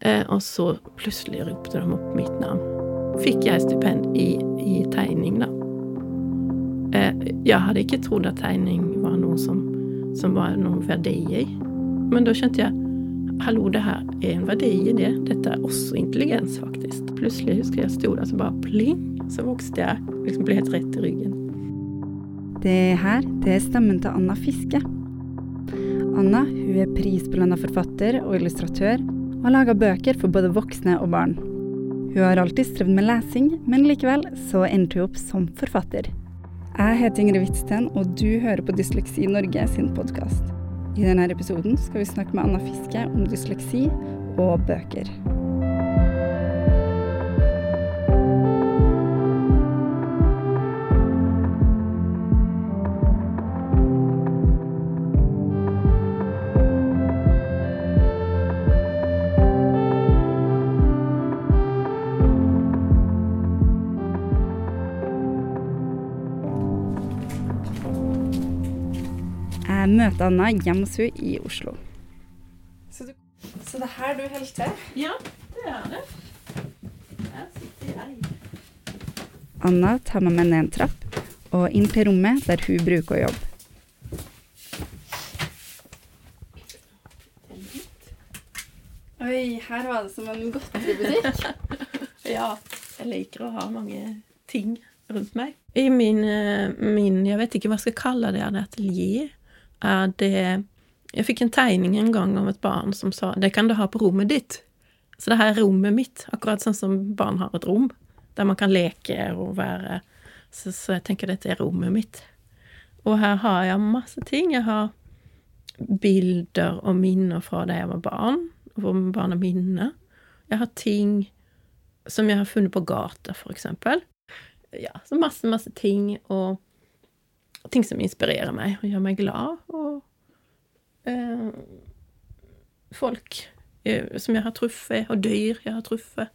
Eh, så plötsligt ropte de upp mitt navn. fick jag stipend i, i tegning, då. Eh, jeg hadde ikke trodd at tegning var något som, som var någon värde i. Men då kände jag, hallå, det här är en värde i det. Detta är också intelligens, faktisk. Plutselig ska jag stå där så bara pling, så växte jag, Liksom blev helt rätt i ryggen. Det här det är stämmen till Anna Fiske. Anna hon är prisbelönad författare och illustratör og har laga bøker for både voksne og barn. Hun har alltid strevd med lesing, men likevel så endte hun opp som forfatter. Jeg heter Ingrid Hvitsten, og du hører på Dysleksi Norge sin podkast. I denne episoden skal vi snakke med Anna Fiske om dysleksi og bøker. Anna henne i Oslo. Så, du, så det her du til? Ja, det er det. Her sitter jeg. Anna tar med meg ned en trapp og inn til rommet der hun bruker å jobbe. Oi, her var det som en godteributikk. Ja, jeg liker å ha mange ting rundt meg. I min, eh, min jeg vet ikke hva jeg skal kalle det, det Uh, det jag fick en tegning en gång av ett barn som sa 'det kan du ha på rummet ditt'. Så det här är rummet mitt, akkurat som barn har ett rum. Där man kan leka och vara. Så, så jag tänker, detta är rummet mitt. Och här har jag massa ting. Jag har bilder och minnen från när jag var barn, hvor barn och minne. Jag har ting som jag har funnit på gatan, för exempel. Ja, så massa, massa ting, Och ting som inspirerer meg og gjør meg glad, og eh, folk eh, som jeg har truffet, og dyr jeg har truffet.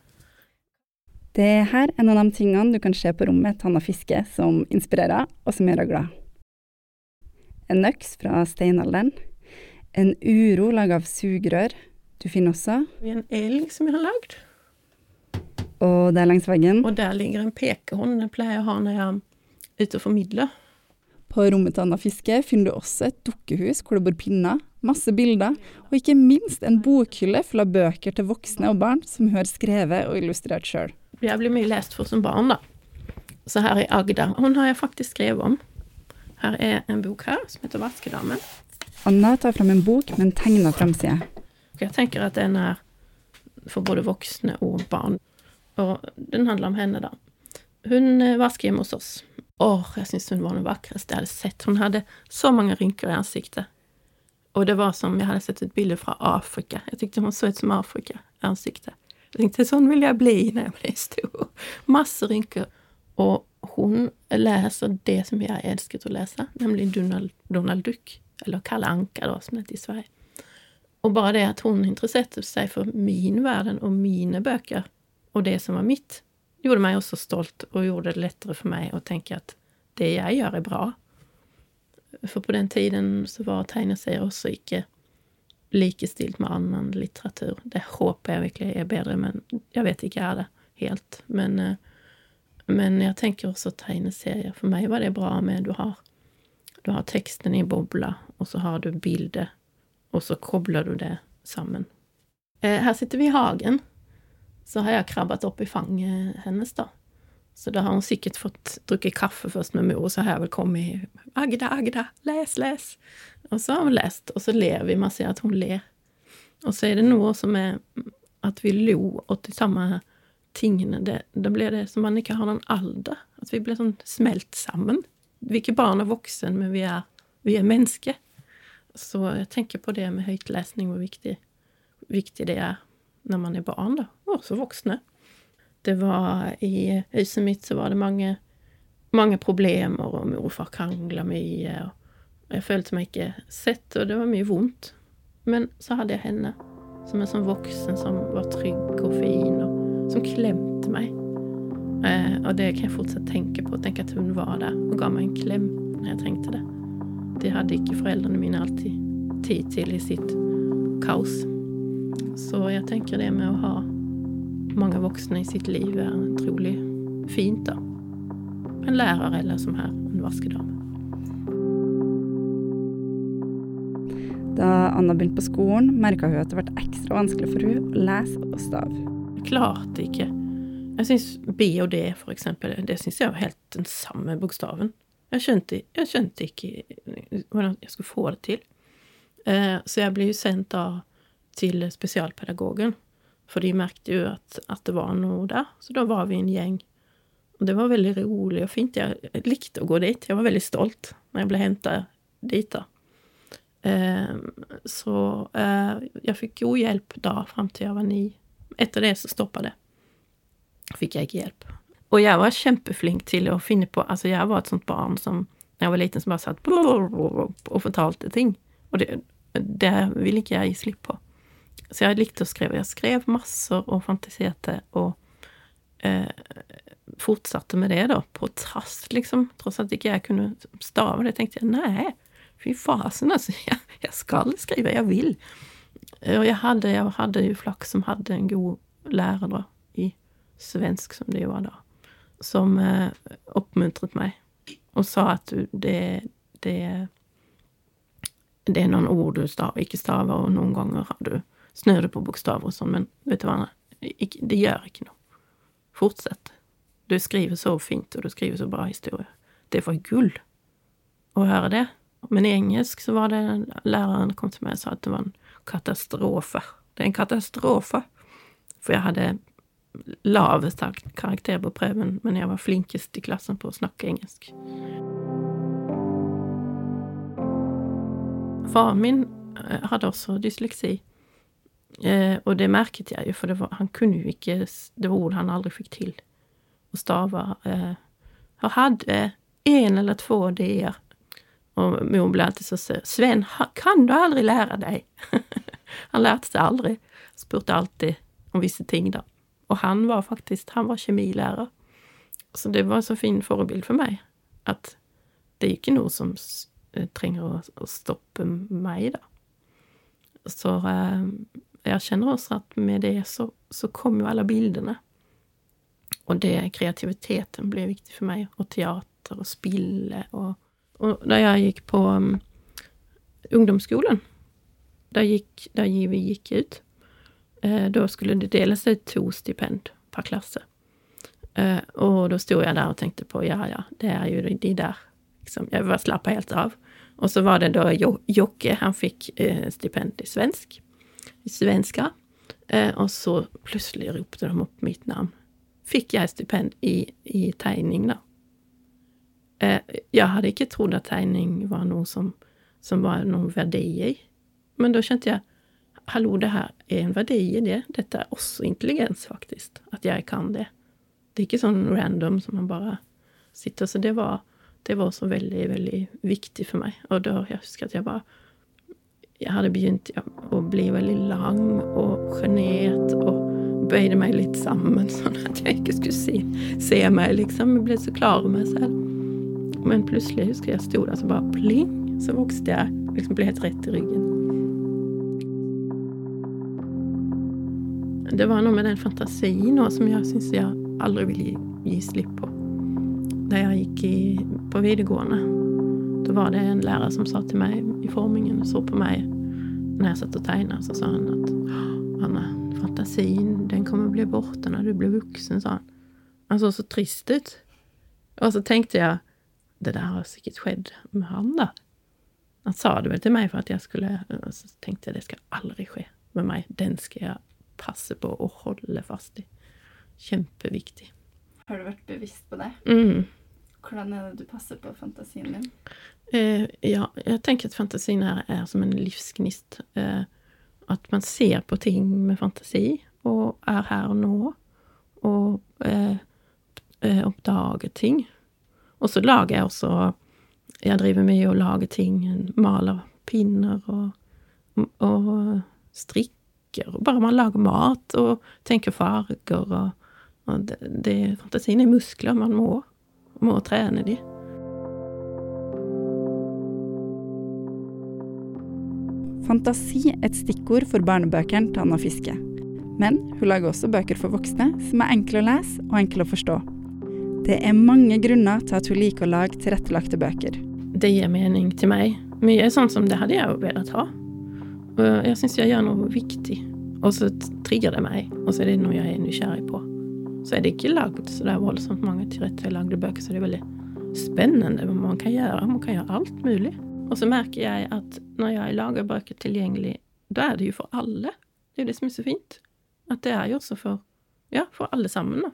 Det er her en av de tingene du kan se på rommet til Anna Fiske som inspirerer, og som gjør henne glad. En øks fra steinalderen. En uro laga av sugerør. Du finner også En elg som jeg har lagd. Og der langs veggen, Og der ligger en pekehånd. Den pleier jeg å ha når jeg er ute og formidler. På rommet til Anna Fiske, finner du også et dukkehus hvor det bor pinner, masse bilder, og ikke minst en bokhylle full av bøker til voksne og barn som hun har skrevet og illustrert sjøl. Jeg blir mye lest for som barn, da. Så her i Agder. Hun har jeg faktisk skrevet om. Her er en bok her som heter 'Vaskedamen'. Anna tar fram en bok med en tegna framside. Jeg tenker at den er for både voksne og barn. Og den handler om henne, da. Hun eh, vasker hjemme hos oss. Åh, jag syns hon var den vackraste jag hade sett. Hon hade så många rynkor i ansiktet. Och det var som jag hade sett et bild från Afrika. Jag tyckte hon såg ut som Afrika i ansiktet. Jag tänkte sån vill jag bli när jag blir stor. Massor rynkor. Och hon läser det som jag älskat att läsa, nämligen Donald, Donald Duck. Eller Kalle Anka, då som det heter i Sverige. Och bara det att hon intresserade sig för min värld och mina böcker, och det som var mitt, gjorde mig också stolt, och gjorde det lättare för mig att tänka att det jag gör är bra. För på den tiden så var tegneserier också icke likestilt med annan litteratur. Det hoppas jag verkligen är bättre, men jag vet inte är det helt. Men, eh, men jag tänker också tegneserier. För mig var det bra med du har, du har texten i bubbla och så har du bilder och så kopplar du det samman. Eh, här sitter vi i hagen. Så har jag krabbat upp i fang eh, hennes, då. Så då har hon säkert fått dricka kaffe först med mor, så har jag väl kommit. 'Agda, Agda, läs, läs! Och så har hon läst och så ler vi. Man ser att hon ler. Och så är det något som är att vi lo åt samma ting. Det, då blir det som man inte har någon ålder, att vi blir som smält samman. Vi är barn och vuxen, men vi är vi är människor. Så jag tänker på det med høytlesning, hvor viktig, viktig det är när man är barn, da. Og også voksne. Det var I huset mitt så var det mange, mange problemer, og mor og far krangla mye. og jeg følte meg ikke sett, og det var mye vondt. Men så hadde jeg henne, som en sånn voksen som var trygg og fin, og som klemte meg. Eh, og det kan jeg fortsatt tenke på. Tenke at hun var der og ga meg en klem når jeg trengte det. Det hadde ikke foreldrene mine alltid tid til i sitt kaos. Så jag tänker det med att ha många vuxna i sitt liv är otroligt fint. Då. En lärare eller som här, en vaskedam. Da Anna begynte på skolen, merka hun at det ble ekstra vanskelig for henne å lese og stave. Klart ikke. Jeg syns B og D, for eksempel, det syns jeg var helt den samme bokstaven. Jeg skjønte, jeg skjønte ikke hvordan jeg skulle få det til. Eh, så jeg ble jo sendt da till specialpedagogen, för de märkte ju att, att det var något där. Så då var vi en gäng. Och det var väldigt roligt och fint. Jag likte att gå dit. Jag var väldigt stolt när jag blev hämtad dit, Då. Ehm, så eh, jag fick god hjälp då fram till jag var nio. Efter det så stoppade Fick jag inte hjälp. Och jag var kämpeflink till att finna på, alltså jag var ett sånt barn som när jag var liten som bara satt och förtalte ting. Och det, det vill inte jag ge slipp på. Så jag likte att skriva. Jag skrev massor och fantiserade och eh, fortsatte med det då på trass liksom. Trots att inte jag kunde stava det tänkte jag, nej, Fy fasen alltså, jag, jag ska skriva, jag vill. Och jag hade, jag hade ju flax som hade en god lärare då, i svensk som det var då. Som eh, uppmuntrat mig och sa att det, det, det är någon ord du stav, icke stavar och någon gånger har du snöre på bokstäver och så, Men vet du vad, det gör inte något. Fortsätt. Du skriver så fint och du skriver så bra historia. Det var guld att höra det. Men i engelsk så var det läraren kom till mig och sa att det var en katastrof. Det är en katastrof. För jag hade lavest karaktär på pröven, men jag var flinkest i klassen på att snacka engelsk. Far min eh, hade också dyslexi. Eh, och det märkte jag ju, för det var, han kunde ju inte, det var ord han aldrig fick till att stava. Eh, jag hade en eller två d och mor blev alltid så sur. Sven, kan du aldrig lära dig? han lärde sig aldrig. Spurte alltid om vissa ting då. Och han var faktiskt, han var kemilärare. Så det var en så fin förebild för mig. Att det är inte något som eh, tränger att stoppa mig då. Så eh, jag känner också att med det så, så kom ju alla bilderna. Och det, kreativiteten blev viktig för mig. Och teater och spille och och när jag gick på um, ungdomsskolan, där, gick, där vi gick ut, eh, då skulle det delas ut två stipend per klass. Eh, och då stod jag där och tänkte på, ja, ja, det är ju det där. Liksom, jag bara slappa helt av. Och så var det då jo Jocke, han fick eh, stipend i svensk, svenska. Eh, och så plötsligt ropade de upp mitt namn. Fick jag stipend i, i tegning då. Eh, jag hade inte trott att tegning var något som, som var någon värde i. Men då kände jag, hallå det här är en värde i det. Detta är också intelligens faktiskt, att jag kan det. Det är inte sån random som man bara sitter. Så det var, det var så väldigt, väldigt viktigt för mig. Och då jag huskar att jag bara jag hade begynt att bli väldigt lång och genet och böjde mig lite samman så att jag inte skulle se, se mig. Liksom. Jag blev så klar med mig själv. Men plötsligt huskar jag stod där så bara pling så växte jag, liksom blev helt rätt i ryggen. Det var nog med den fantasin som jag syns jag aldrig ville ge slipp på. När jag gick i, på videregående, då var det en lärare som sa till mig i formingen, såg på mig när jag satt och tegnade, så sa han att Anna, fantasin, den kommer bli borta när du blir vuxen, sa han. Han såg så trist ut. Och så tänkte jag, det där har säkert skett med Hanna. Han sa det väl till mig för att jag skulle, så tänkte jag det ska aldrig ske med mig. Den ska jag passa på och hålla fast i. Kämpeviktig. Har du varit bevisst på det? Mm. Hur är det du passar på fantasin din? Eh, ja, jag tänker att fantasin här är som en livsgnist. Eh, att man ser på ting med fantasi och är här och nå. Och eh, eh uppdagar ting och så lagar jag också, jag driver med att laga ting, maler pinnar och, och strickor. Bara man lagar mat och tänker farger. Och, och det, det, fantasin är muskler, man må, må träna det. Fantasi et stikkord for barnebøkene til Anna Fiske. Men hun lager også bøker for voksne som er enkle å lese og enkle å forstå. Det er mange grunner til at hun liker å lage tilrettelagte bøker. Det ger mening till mig. Mye sånn som det hade jag velat ha. Och jag syns jag gör något viktigt. Och så triggar det mig. Och så är det något jag är nysgjerrig på. Så är det inte lagd sådär voldsomt mange tillrättalagda böcker så det er väldigt spännande vad man kan göra. Man kan göra allt möjligt. Och så märker jag att när jag lagar böcker tillgänglig, då är det ju för alla. Det är det som är så fint. Att det är ju också för, ja, för allesammans.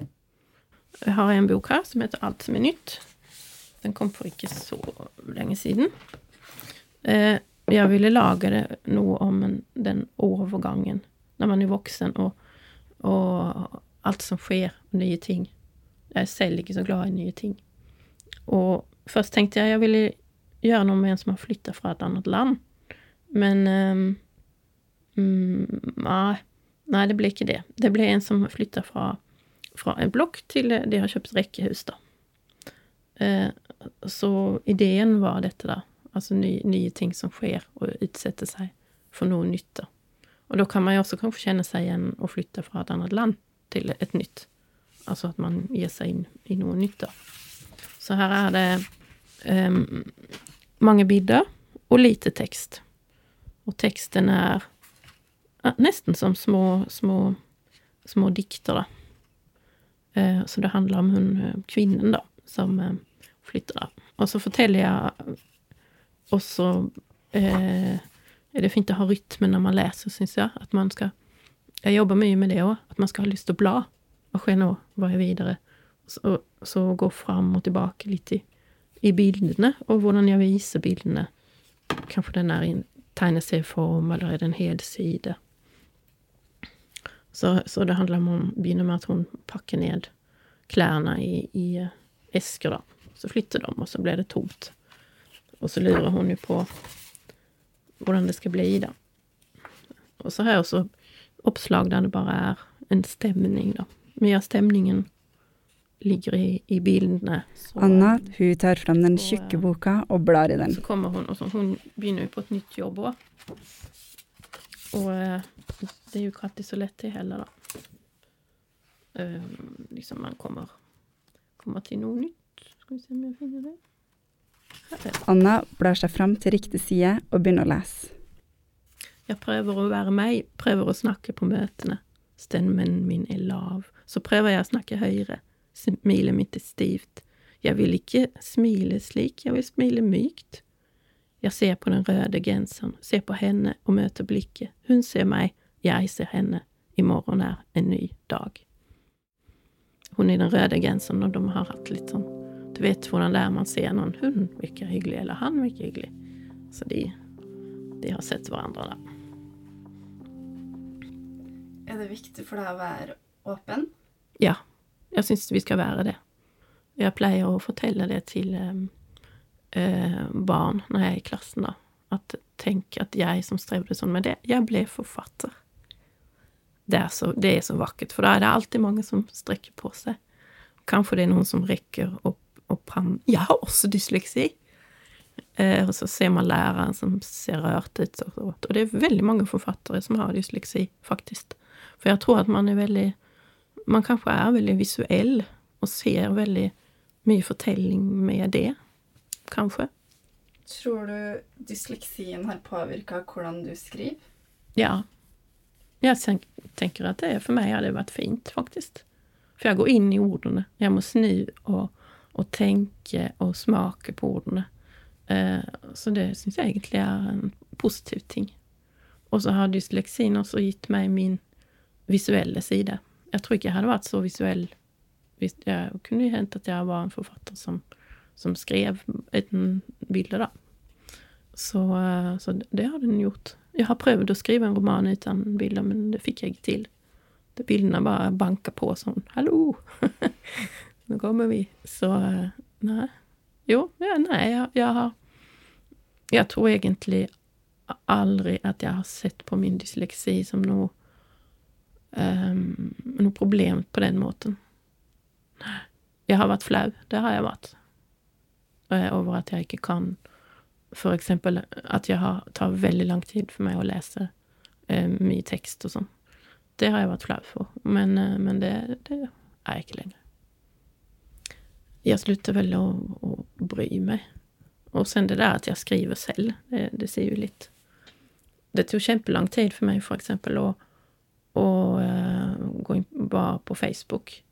Jag har en bok här som heter Allt som är nytt. Den kom för inte så länge sedan. Eh, jag ville laga det nog om en, den övergången när man är vuxen och, och allt som sker, nya ting. Jag är själv så glad i nya ting. Och först tänkte jag jag ville göra något med en som har flyttat från ett annat land. Men um, mm, nej, nej, det blir inte det. Det blir en som flyttar från, från en block till det har köpt räckehus. Då. Uh, så idén var detta där, alltså ny, nya ting som sker och utsätter sig för något nytta. Och då kan man ju också kanske känna sig igen och flytta från ett annat land till ett nytt. Alltså att man ger sig in i något nytt. Så här är det um, många bilder och lite text. Och texten är nästan som små, små, små dikter. Uh, så det handlar om hon, eh, kvinnan då, som eh, flyttar. Och så förtäller jag och så eh, är det fint att ha rytmen när man läser, syns jag. Att man ska, jag jobbar mycket med det också, att man ska ha lust att bla och skena vara vidare. Så, så gå fram och tillbaka lite i, i bilderna och hur jag visar bilderna. Kanske den är i en tegneserieform eller är det en helsida. Så, så det handlar om, börjar med att hon packar ner kläderna i, i eh, äskor. Då. Så flyttar de och så blir det tomt. Och så lurar hon ju på hur det ska bli. Då. Och så här så uppslag där det bara är en stämning. Då. Men stämningen ligger i, i bilderna. Så, Anna hon tar fram den tjocka boken och blar i den. Så kommer hon och så, hon börjar på ett nytt jobb. Och, och eh, det är ju inte så lätt det heller. Då. Um, liksom man kommer, kommer till något nytt. Ska vi se om jag finner det. Anna blar seg fram til riktig side og begynner å lese. Jag prövar att vara mig, prövar att snacka på mötena. Stämmen min är lav. Så prövar jag att snacka högre. Smilet mitt är stivt. Jag vill inte smile slik, jag vill smile mykt. Jag ser på den röda gränsen, ser på henne och möter blicken. Hon ser mig, jag ser henne. Imorgon är en ny dag. Hon är den röda gränsen och de har haft lite sån du vet hur där man ser någon hund mycket hygglig eller han mycket hygglig. Så de, de har sett varandra där. Är det viktigt för dig att vara öppen? Ja, jag syns vi ska vara det. Jag plejer att fortälla det till äh, eh, eh, barn när jag är i klassen. Då. Att tänka att jag som strävade som med det, jag blev författare. Det är, så, det är så vackert, för då är det alltid många som sträcker på sig. Kanske det är någon som räcker upp och pram, jag har också dyslexi. Eh, och så ser man läraren som ser rört ut. Och, så. och det är väldigt många författare som har dyslexi faktiskt. För jag tror att man är väldigt, man kanske är väldigt visuell och ser väldigt mycket förtällning med det. Kanske. Tror du dyslexin har påverkat hur du skriver? Ja. Jag tänker att det för mig hade varit fint faktiskt. För jag går in i orden. Jag måste nu och och tänka och smaka på orden. Eh, så det syns jag egentligen är en positiv ting. Och så har dyslexin också gett mig min visuella sida. Jag tror inte jag hade varit så visuell. Jag kunde ju hänt att jag var en författare som, som skrev en bilder där. Så, så det har den gjort. Jag har prövat att skriva en roman utan bilder, men det fick jag inte till. bilderna bara bankar på som ”Hallå!” nu kommer vi. Så nej. Jo, ja, nej, jag, jag har... Jag tror egentligen aldrig att jag har sett på min dyslexi som något, um, något problem på den måten. Jag har varit flau, det har jag varit. Eh, över att jag inte kan för exempel att jag har, tar väldigt lång tid för mig att läsa eh, mycket text och sånt. Det har jag varit flau för. Men, uh, men det, det är jag inte längre. Jag slutar väl att, att bry mig. Och sen det där att jag skriver själv, det, det ser ju lite... Det tog kämpelång tid för mig för exempel att och, uh, gå in bara på Facebook.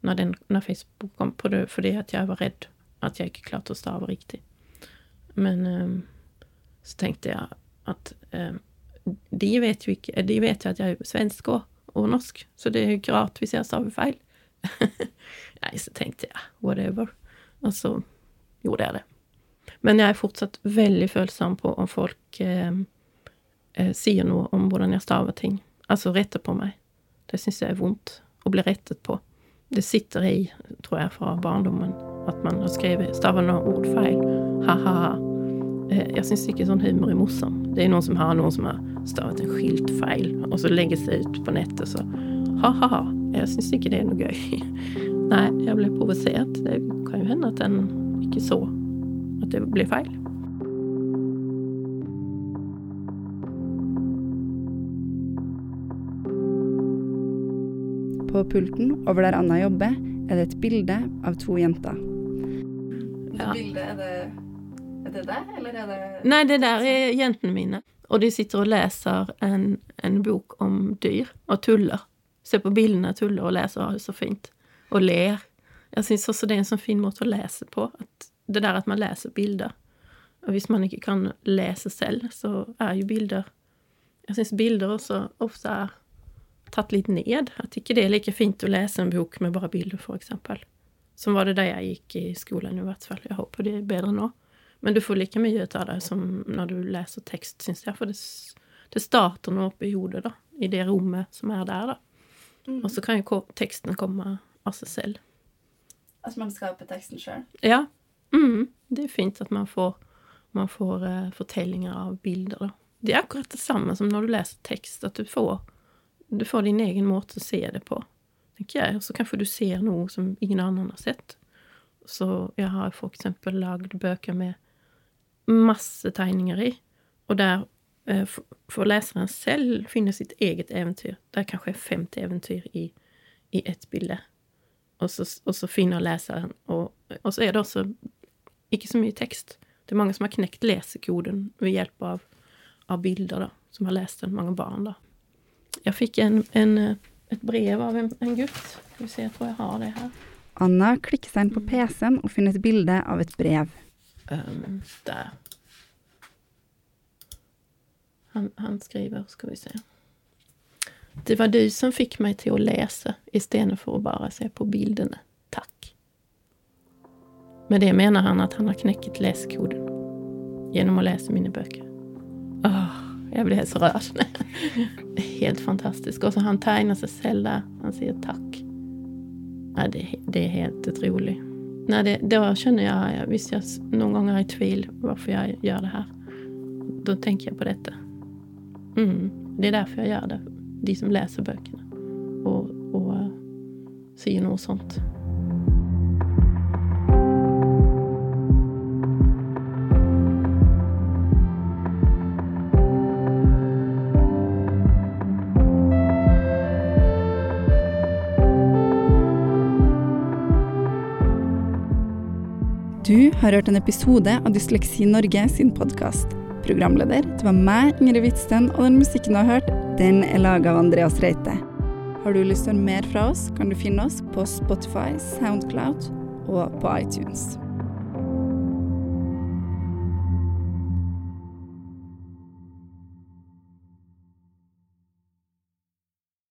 När, den, när Facebook kom på det, för det att jag var rädd att jag inte klart att stava riktigt. Men um, så tänkte jag att ehm, um, de vet ju de vet ju att jag är svensk och, och norsk, så det är ju gratis jag stavar fel. Nej, så tänkte jag, whatever. Och så gjorde jag det. Men jag är fortsatt väldigt följsam på om folk ehm, eh, eh, säger något om hur jag stavar ting. Alltså rätta på mig. Det syns jag är ont att bli rättet på. Det sitter i, tror jag, från barndomen. Att man har skrivit, stavat några ord fel. Haha. ha. Eh, jag syns inte sån humor i morsan. Det är någon som har någon som har stavat en skilt fel och så lägger sig ut på nätet så ha ha ha. Jag syns inte det är något göj. Nej, jag blev provocerad. Det kan ju hända att den gick så att det blev fel. På pulten over der Anna jobber, er det et bilde av to jenter. Ja. Bildet, är det, är det det, eller är det... Nej, det där är jentene mine. Och de sitter och läser en, en bok om dyr och tuller. Ser på bilderna, tuller och läser och har det så fint. Och ler. Jag syns också det är en så fin måte att läsa på. Att det där att man läser bilder. Och om man inte kan läsa själv så är ju bilder... Jag syns bilder också ofta är tagit lite ned. Jag tycker det är lika fint att läsa en bok med bara bilder för exempel. Som var det där jag gick i skolan i vart fall. Jag hoppas det är bättre nu. Men du får lika mycket av det som när du läser text syns jag. För det, det startar nog upp i huvudet då. I det rummet som är där då. Mm. Och så kan ju texten komma av sig själv. Alltså man skapar texten själv? Ja. Mm. Det är fint att man får, man får uh, av bilder. Då. Det är akkurat detsamma som när du läser text, att du får, du får din egen mått att se det på. Tänker jag. Och så kanske du ser något som ingen annan har sett. Så jag har för exempel lagt böcker med massor tegningar i. Och där eh, får läsaren själv finna sitt eget äventyr. Det kanske är 50 äventyr i, i ett bilde. Och så, och så finner läsaren. Och, och så är det också inte så mycket text. Det är många som har knäckt läsekoden med hjälp av, av bilder då, som har läst den, många barn. Då. Jag fick en, en, ett brev av en, en gutt. Vi se, jag tror jag har det här. Anna klickar in på PCn och finner ett bild av ett brev. Um, där. Han, han skriver, ska vi se. Det var du som fick mig till att läsa istället för att bara se på bilderna. Tack. Med det menar han att han har knäckt läskoden genom att läsa mina böcker. Oh, jag blir helt så rörd. helt fantastisk. Och så han tegnar sig själv där. Han säger tack. Ja, det, det är helt otroligt. Nej, det, då känner jag, visst jag någon gång är i tvivel varför jag gör det här. Då tänker jag på detta. Mm, det är därför jag gör det. De som läser böckerna. Och, och eh, säger något sånt. Har hørt en episode av Dysleksi Norge sin podkast. Programleder det var meg, Ingrid Hvitsten, og den musikken du har hørt, den er laga av Andreas Reite. Har du lyst til å høre mer fra oss, kan du finne oss på Spotify, Soundcloud og på iTunes.